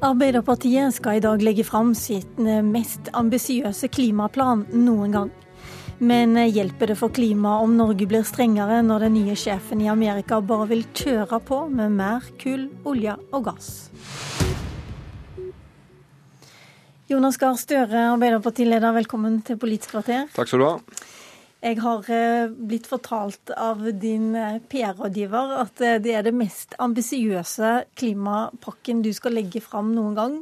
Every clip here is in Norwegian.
Arbeiderpartiet skal i dag legge fram sitt mest ambisiøse klimaplan noen gang. Men hjelper det for klimaet om Norge blir strengere når den nye sjefen i Amerika bare vil kjøre på med mer kull, olje og gass? Jonas Gahr Støre, Arbeiderpartileder, velkommen til Politisk kvarter. Takk skal du ha. Jeg har eh, blitt fortalt av din eh, PR-rådgiver at eh, det er det mest ambisiøse klimapakken du skal legge fram noen gang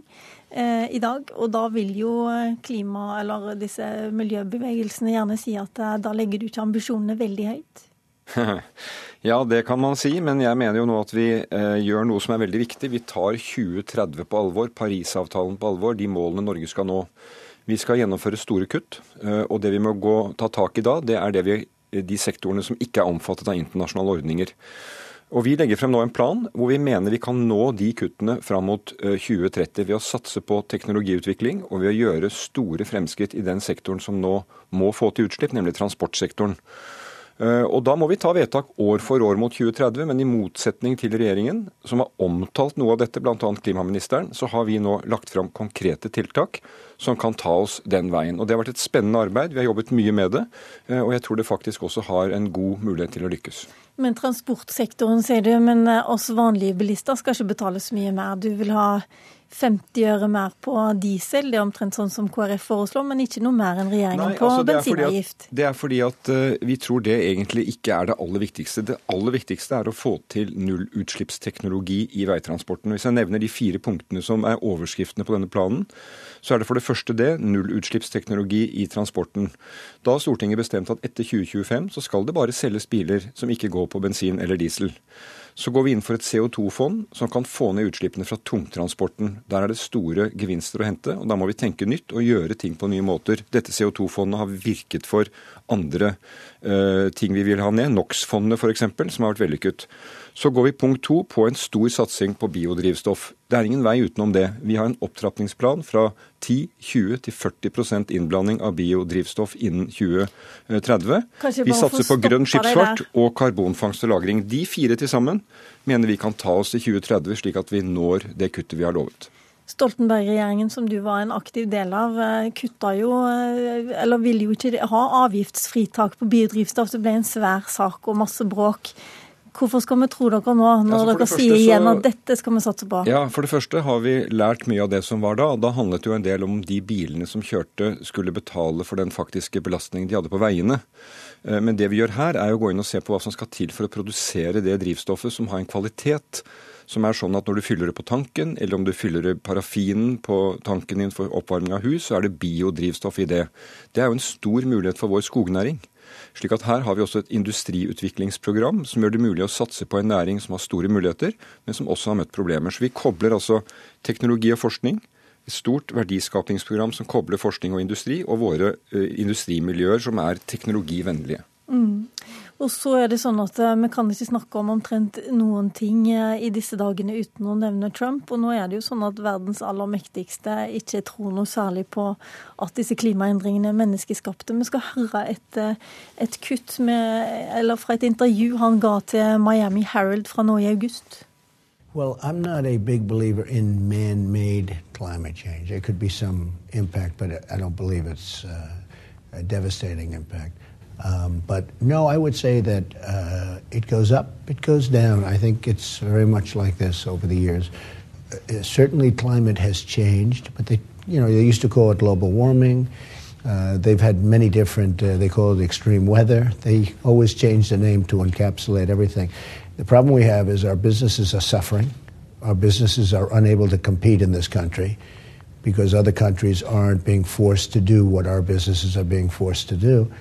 eh, i dag. Og da vil jo klima, eller disse miljøbevegelsene gjerne si at da legger du ikke ambisjonene veldig høyt. ja, det kan man si, men jeg mener jo nå at vi eh, gjør noe som er veldig viktig. Vi tar 2030 på alvor, Parisavtalen på alvor, de målene Norge skal nå. Vi skal gjennomføre store kutt, eh, og det vi må gå, ta tak i da, det er det vi, de sektorene som ikke er omfattet av internasjonale ordninger. Og Vi legger frem nå en plan hvor vi mener vi kan nå de kuttene fram mot 2030 eh, ved å satse på teknologiutvikling og ved å gjøre store fremskritt i den sektoren som nå må få til utslipp, nemlig transportsektoren. Eh, og Da må vi ta vedtak år for år mot 2030, men i motsetning til regjeringen, som har omtalt noe av dette, bl.a. klimaministeren, så har vi nå lagt fram konkrete tiltak som kan ta oss den veien. Og Det har vært et spennende arbeid, vi har jobbet mye med det, eh, og jeg tror det faktisk også har en god mulighet til å lykkes. Men transportsektoren, sier du, men eh, oss vanlige bilister skal ikke betale så mye mer. Du vil ha 50 øre mer på diesel. Det er omtrent sånn som KrF foreslår, men ikke noe mer enn regjeringen Nei, på altså bensinavgift. Det er fordi at uh, vi tror det egentlig ikke er det aller viktigste. Det aller viktigste er å få til nullutslippsteknologi i veitransporten. Hvis jeg nevner de fire punktene som er overskriftene på denne planen, så er det for det første det nullutslippsteknologi i transporten. Da har Stortinget bestemt at etter 2025 så skal det bare selges biler som ikke går på bensin eller diesel. Så går vi inn for et CO2-fond som kan få ned utslippene fra tungtransporten. Der er det store gevinster å hente, og da må vi tenke nytt og gjøre ting på nye måter. Dette CO2-fondet har virket for andre uh, ting vi vil ha ned. NOx-fondet f.eks., som har vært vellykket. Så går vi punkt to på en stor satsing på biodrivstoff. Det er ingen vei utenom det. Vi har en opptrappingsplan fra 10-20 til 40% innblanding av biodrivstoff innen 2030. Vi satser på grønn skipsfart og karbonfangst og -lagring. De fire til sammen mener vi kan ta oss til 2030, slik at vi når det kuttet vi har lovet. Stoltenberg-regjeringen, som du var en aktiv del av, eh, kutta jo, eh, eller ville jo ikke ha avgiftsfritak på biodrivstoff. Det ble en svær sak og masse bråk. Hvorfor skal vi tro dere nå, når ja, dere sier igjen så, at dette skal vi satse på? Ja, For det første har vi lært mye av det som var da. Da handlet det jo en del om de bilene som kjørte skulle betale for den faktiske belastningen de hadde på veiene. Eh, men det vi gjør her, er å gå inn og se på hva som skal til for å produsere det drivstoffet som har en kvalitet som er sånn at når du fyller det på tanken, eller om du fyller parafinen på tanken din for oppvarming av hus, så er det biodrivstoff i det. Det er jo en stor mulighet for vår skognæring. Slik at Her har vi også et industriutviklingsprogram som gjør det mulig å satse på en næring som har store muligheter, men som også har møtt problemer. Så Vi kobler altså teknologi og forskning, et stort verdiskapingsprogram som kobler forskning og industri, og våre uh, industrimiljøer som er teknologivennlige. Mm. Og så er det sånn at eh, Vi kan ikke snakke om omtrent noen ting eh, i disse dagene uten å nevne Trump. Og nå er det jo sånn at verdens aller mektigste ikke tror noe særlig på at disse klimaendringene er menneskeskapte. Vi skal høre et, eh, et kutt med, fra et intervju han ga til Miami Herald fra nå i august. Well, I'm not a big believer in man made climate change. There could be some impact, but I don't believe it's uh, a devastating impact. Um, but no, I would say that uh, it goes up, it goes down. I think it's very much like this over the years. Uh, certainly, climate has changed, but they, you know, they used to call it global warming. Uh, they've had many different. Uh, they call it extreme weather. They always change the name to encapsulate everything. The problem we have is our businesses are suffering. Our businesses are unable to compete in this country because other countries aren't being forced to do what our businesses are being forced to do.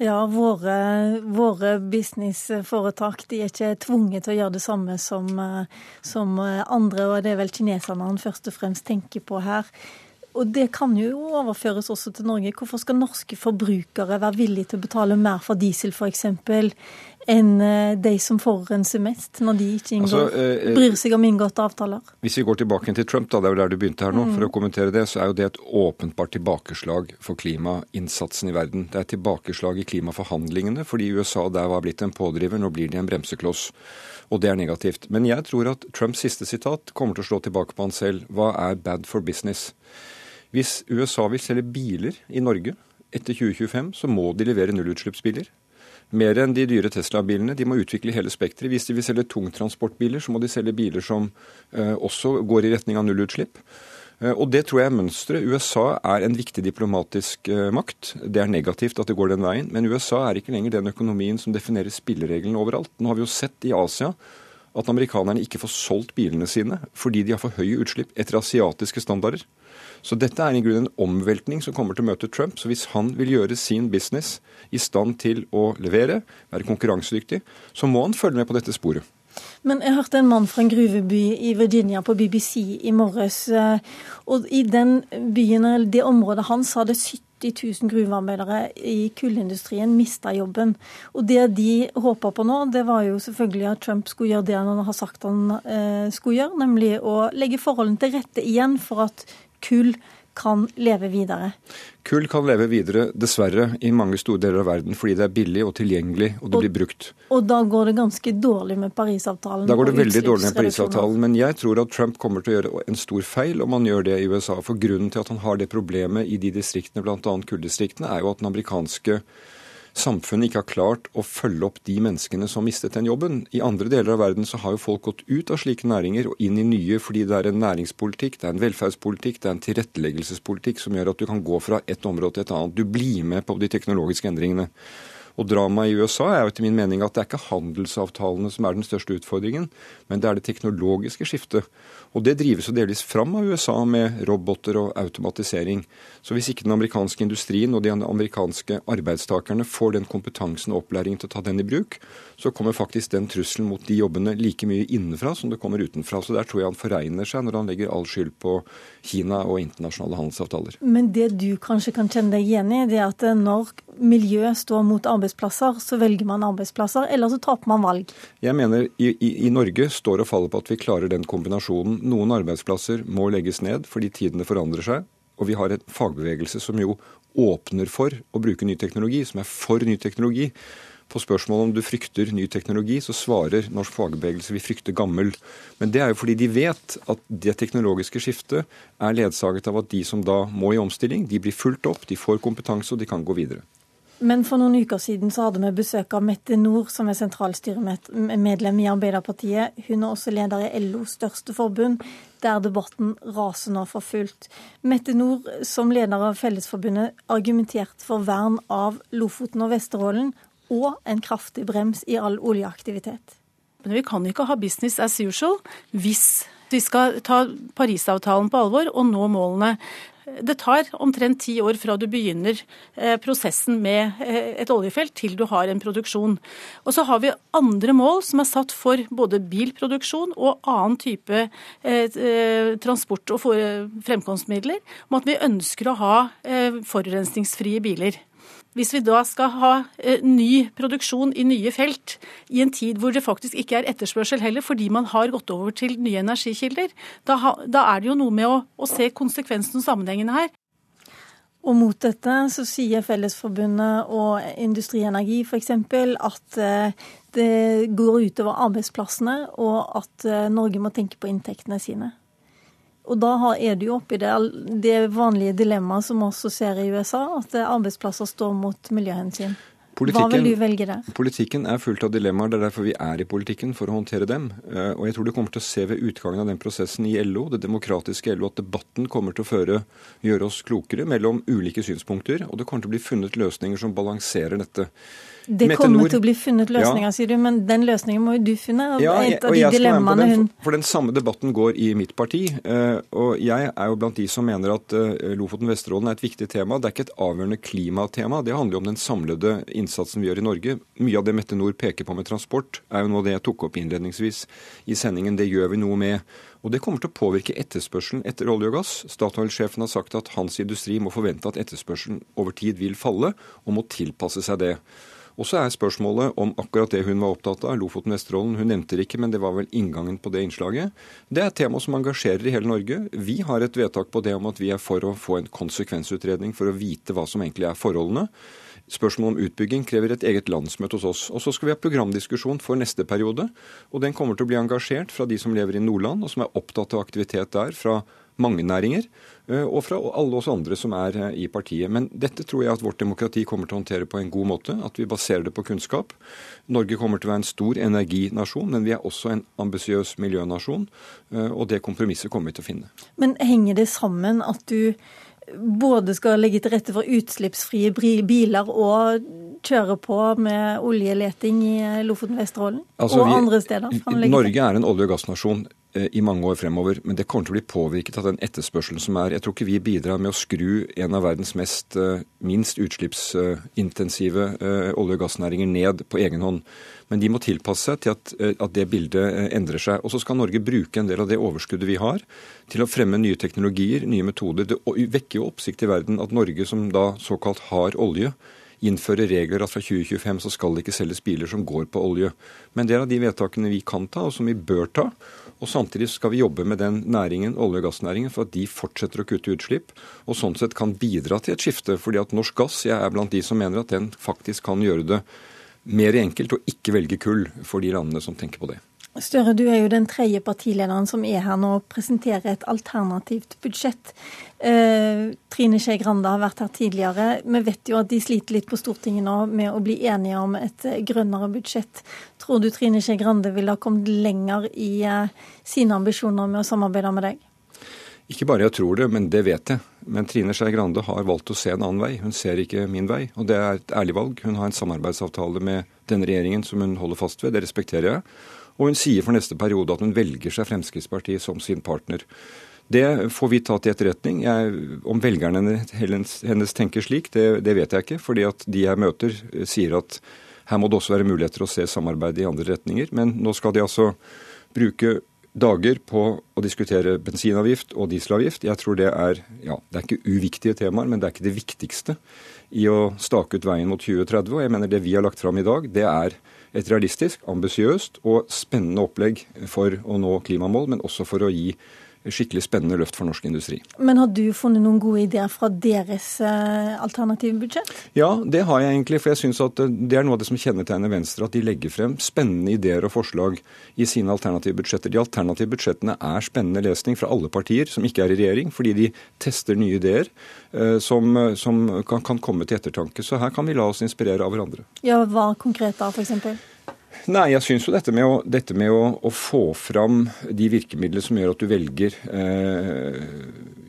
Ja, våre, våre businessforetak de er ikke tvunget til å gjøre det samme som, eh, som, andre, og det er vel kineserne han først og fremst tenker på her. Og det kan jo overføres også til Norge. Hvorfor skal norske forbrukere være villige til å betale mer for diesel f.eks., enn eh, de som forurenser mest, når de ikke inngår, altså, eh, bryr seg om inngåtte avtaler? Hvis vi går tilbake til Trump, da, det er jo der du begynte her nå, mm. for å kommentere det, så er jo det et åpenbart tilbakeslag for klimainnsatsen i verden. Det er et tilbakeslag i klimaforhandlingene, fordi USA der var blitt en pådriver, nå blir de en bremsekloss. Og det er negativt. Men jeg tror at Trumps siste sitat kommer til å slå tilbake på han selv. Hva er bad for business? Hvis USA vil selge biler i Norge etter 2025, så må de levere nullutslippsbiler. Mer enn de dyre Tesla-bilene. De må utvikle hele spekteret. Hvis de vil selge tungtransportbiler, så må de selge biler som eh, også går i retning av nullutslipp. Eh, og det tror jeg er mønsteret. USA er en viktig diplomatisk eh, makt. Det er negativt at det går den veien, men USA er ikke lenger den økonomien som definerer spillereglene overalt. Nå har vi jo sett i Asia at amerikanerne ikke får solgt bilene sine fordi de har for høye utslipp etter asiatiske standarder. Så dette er i grunnen en omveltning som kommer til å møte Trump. Så hvis han vil gjøre sin business i stand til å levere, være konkurransedyktig, så må han følge med på dette sporet. Men jeg hørte en mann fra en gruveby i Virginia på BBC i morges. Eh, og i den byen, eller det området hans hadde 70 000 gruvearbeidere i kullindustrien mista jobben. Og det de håpa på nå, det var jo selvfølgelig at Trump skulle gjøre det han har sagt han eh, skulle gjøre, nemlig å legge forholdene til rette igjen for at kull kan leve videre? Kull kan leve videre, dessverre, i mange store deler av verden fordi det er billig og tilgjengelig, og det og, blir brukt. Og da går det ganske dårlig med Parisavtalen? Da går det veldig dårlig med Parisavtalen, men jeg tror at Trump kommer til å gjøre en stor feil om han gjør det i USA. For grunnen til at han har det problemet i de distriktene, bl.a. kulldistriktene, er jo at den amerikanske samfunnet ikke har klart å følge opp de menneskene som mistet den jobben. I andre deler av verden så har jo folk gått ut av slike næringer og inn i nye fordi det er en næringspolitikk, det er en velferdspolitikk, det er en tilretteleggelsespolitikk som gjør at du kan gå fra et område til et annet. Du blir med på de teknologiske endringene. Og Dramaet i USA er jo etter min mening at det er ikke handelsavtalene som er den største utfordringen, men det er det teknologiske skiftet. Og det drives jo delvis fram av USA med roboter og automatisering. Så hvis ikke den amerikanske industrien og de amerikanske arbeidstakerne får den kompetansen og opplæringen til å ta den i bruk, så kommer faktisk den trusselen mot de jobbene like mye innenfra som det kommer utenfra. Så der tror jeg han foregner seg når han legger all skyld på Kina og internasjonale handelsavtaler. Men det du kanskje kan kjenne deg igjen i, det er at når miljøet står mot arbeidsplasser, så velger man arbeidsplasser, eller så taper man valg? Jeg mener i, i, i Norge står og faller på at vi klarer den kombinasjonen noen arbeidsplasser må legges ned fordi tidene forandrer seg. Og vi har en fagbevegelse som jo åpner for å bruke ny teknologi, som er for ny teknologi. På spørsmålet om du frykter ny teknologi, så svarer norsk fagbevegelse vi frykter gammel. Men det er jo fordi de vet at det teknologiske skiftet er ledsaget av at de som da må i omstilling, de blir fulgt opp, de får kompetanse og de kan gå videre. Men for noen uker siden så hadde vi besøk av Mette Nord, som er sentralstyremedlem i Arbeiderpartiet. Hun er også leder i LOs største forbund, der debatten raser nå for fullt. Mette Nord, som leder av Fellesforbundet, argumenterte for vern av Lofoten og Vesterålen og en kraftig brems i all oljeaktivitet. Men vi kan ikke ha business as usual hvis vi skal ta Parisavtalen på alvor og nå målene. Det tar omtrent ti år fra du begynner eh, prosessen med eh, et oljefelt til du har en produksjon. Og så har vi andre mål som er satt for både bilproduksjon og annen type eh, transport og fremkomstmidler, om at vi ønsker å ha forurensningsfrie biler. Hvis vi da skal ha eh, ny produksjon i nye felt, i en tid hvor det faktisk ikke er etterspørsel heller, fordi man har gått over til nye energikilder, da, da er det jo noe med å, å se konsekvensene og sammenhengene her. Og mot dette så sier Fellesforbundet og Industri Energi f.eks. at eh, det går utover arbeidsplassene, og at eh, Norge må tenke på inntektene sine. Og da er du oppi det, det vanlige dilemmaet som også ser i USA, at arbeidsplasser står mot miljøhensyn. Hva vil du velge der? Politikken er fullt av dilemmaer. Det er derfor vi er i politikken, for å håndtere dem. Eh, og jeg tror du kommer til å se ved utgangen av den prosessen i LO, det demokratiske LO, at debatten kommer til å føre, gjøre oss klokere mellom ulike synspunkter. Og det kommer til å bli funnet løsninger som balanserer dette. Det kommer til å bli funnet løsninger, ja. sier du, men den løsningen må jo du finne. Ja, et av de dilemmaene hun For den samme debatten går i mitt parti. Eh, og jeg er jo blant de som mener at eh, Lofoten-Vesterålen er et viktig tema. Det er ikke et avgjørende klimatema. Det handler jo om den samlede innsatsen vi gjør i Norge. Mye av det Mette Nord peker på med transport, er jo noe det jeg tok opp innledningsvis i sendingen. Det gjør vi noe med. Og det kommer til å påvirke etterspørselen etter olje og gass. Statoil-sjefen har sagt at hans industri må forvente at etterspørselen over tid vil falle, og må tilpasse seg det. Og så er spørsmålet om akkurat det hun var opptatt av, Lofoten, Vesterålen. Hun nevnte det ikke, men det var vel inngangen på det innslaget. Det er et tema som engasjerer i hele Norge. Vi har et vedtak på det om at vi er for å få en konsekvensutredning for å vite hva som egentlig er forholdene. Spørsmålet om utbygging krever et eget landsmøte hos oss. Og så skal vi ha programdiskusjon for neste periode. Og den kommer til å bli engasjert fra de som lever i Nordland, og som er opptatt av aktivitet der, fra mange næringer. Eh, og fra alle oss andre som er eh, i partiet. Men dette tror jeg at vårt demokrati kommer til å håndtere på en god måte. At vi baserer det på kunnskap. Norge kommer til å være en stor energinasjon, men vi er også en ambisiøs miljønasjon. Eh, og det kompromisset kommer vi til å finne. Men henger det sammen at du både skal legge til rette for utslippsfrie biler og kjøre på med oljeleting i Lofoten, Vesterålen altså, og vi, andre steder? Norge er en olje- og gassnasjon. Eh, i mange år fremover. Men det kommer til å bli påvirket av den etterspørselen som er. Jeg tror ikke vi bidrar med å skru en av verdens mest, eh, minst utslippsintensive eh, olje- og gassnæringer ned på egen hånd. Men de må tilpasse seg til at, at, det bildet endrer seg. Og så skal Norge bruke en del av det overskuddet vi har, til å fremme nye teknologier, nye metoder. Det vekker jo oppsikt i verden at Norge, som da såkalt har olje, innføre regler at fra 2025 så skal det ikke selges biler som går på olje. Men det er av de vedtakene vi kan ta, og som vi bør ta. Og Samtidig skal vi jobbe med den næringen, olje- og gassnæringen for at de fortsetter å kutte utslipp, og sånn sett kan bidra til et skifte. fordi at norsk gass, jeg er blant de som mener at den faktisk kan gjøre det mer enkelt å ikke velge kull for de landene som tenker på det. Støre, du er jo den tredje partilederen som er her nå og presenterer et alternativt budsjett. Eh, Trine Skei Grande har vært her tidligere. Vi vet jo at de sliter litt på Stortinget nå med å bli enige om et eh, grønnere budsjett. Tror du Trine Skei Grande ville ha kommet lenger i eh, sine ambisjoner med å samarbeide med deg? Ikke bare jeg tror det, men det vet jeg. Men Trine Skei Grande har valgt å se en annen vei. Hun ser ikke min vei, og det er et ærlig valg. Hun har en samarbeidsavtale med denne regjeringen som hun holder fast ved. Det respekterer jeg. Og hun sier for neste periode at hun velger seg Fremskrittspartiet som sin partner. Det får vi ta til etterretning. Jeg, om velgerne hennes, hennes tenker slik, det, det, vet jeg ikke. fordi at de jeg møter, sier at her må det også være muligheter å se samarbeid i andre retninger. Men nå skal de altså bruke dager på å diskutere bensinavgift og dieselavgift. Jeg tror det er ja, det er ikke uviktige temaer, men det er ikke det viktigste i å stake ut veien mot 2030. Og jeg mener det vi har lagt fram i dag, det er et realistisk, ambisiøst og spennende opplegg for å nå klimamål, men også for å gi skikkelig spennende løft for norsk industri. Men har du funnet noen gode ideer fra deres eh, alternative budsjett? Ja, det har jeg egentlig. For jeg syns at eh, det er noe av det som kjennetegner Venstre. At de legger frem spennende ideer og forslag i sine alternative budsjetter. De alternative budsjettene er spennende lesning fra alle partier som ikke er i regjering, fordi de tester nye ideer eh, som, som kan, kan komme til ettertanke. Så her kan vi la oss inspirere av hverandre. Ja, Hva konkret da, f.eks.? Nei, jeg syns jo dette med, å, dette med å, å, få fram de virkemidlene som gjør at du velger eh,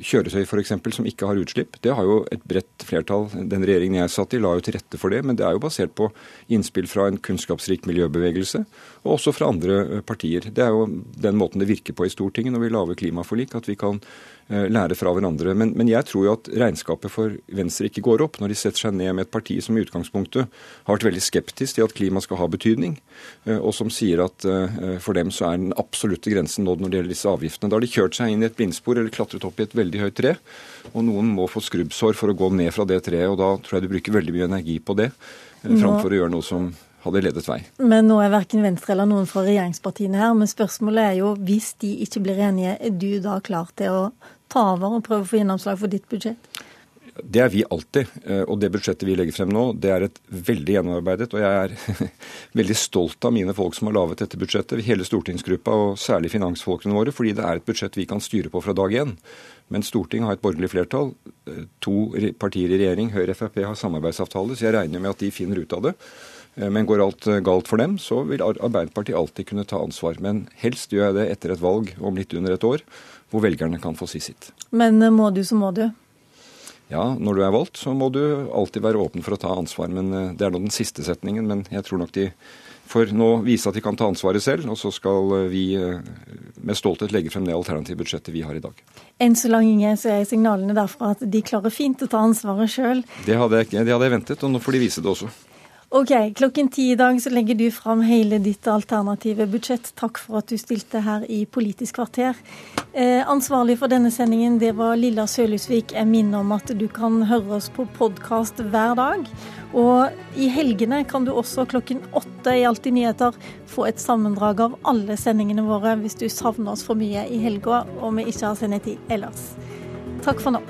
kjøretøy f.eks. som ikke har utslipp, det har jo et bredt flertall. Den regjeringen jeg satt i, la jo til rette for det. Men det er jo basert på innspill fra en kunnskapsrik miljøbevegelse, og også fra andre eh, partier. Det er jo den måten det virker på i Stortinget når vi lager klimaforlik, at vi kan Eh, lære fra hverandre. Men, men, jeg tror jo at regnskapet for Venstre ikke går opp når de setter seg ned med et parti som i utgangspunktet har vært veldig skeptisk til at klima skal ha betydning, eh, og som sier at for dem så er den absolutte grensen nådd når det gjelder disse avgiftene. Da har de kjørt seg inn i et blindspor eller klatret opp i et veldig høyt tre, og noen må få skrubbsår for å gå ned fra det treet, og da tror jeg du bruker veldig mye energi på det, framfor å gjøre noe som hadde ledet vei. Men nå er verken Venstre eller noen fra regjeringspartiene her. Men spørsmålet er jo, hvis de ikke blir enige, er du da klar til å ta over og prøve å få gjennomslag for ditt budsjett? Det er vi alltid. Eh, og det budsjettet vi legger frem nå, det er et veldig gjennomarbeidet. Og jeg er veldig stolt av mine folk som har laget dette budsjettet. Hele stortingsgruppa og særlig finansfolkene våre. Fordi det er et budsjett vi kan styre på fra dag én. Men Stortinget har et borgerlig flertall. Eh, to partier i regjering, Høyre og Frp, har samarbeidsavtale, så jeg regner med at de finner ut av det. Eh, men går alt galt for dem, så vil Arbeiderpartiet alltid kunne ta ansvar. Men helst gjør jeg det etter et valg om litt under et år hvor velgerne kan få si sitt. Men eh, må du, så må du? Ja, når du er valgt, så må du alltid være åpen for å ta ansvar. Men eh, Det er nå den siste setningen, men jeg tror nok de får nå vise at de kan ta ansvaret selv. Og så skal eh, vi med stolthet legge frem det alternative budsjettet vi har i dag. Enn så lenge så er signalene derfra at de klarer fint å ta ansvaret sjøl. Det, det hadde jeg ventet, og nå får de vise det også. Ok, klokken ti i dag så legger du fram hele ditt alternative budsjett. Takk for at du stilte her i Politisk kvarter. Eh, ansvarlig for denne sendingen det var Lilla Sølhusvik. Jeg minner om at du kan høre oss på podkast hver dag. Og i helgene kan du også klokken åtte i Alltid nyheter få et sammendrag av alle sendingene våre hvis du savner oss for mye i helga og vi ikke har sendetid ellers. Takk for nå.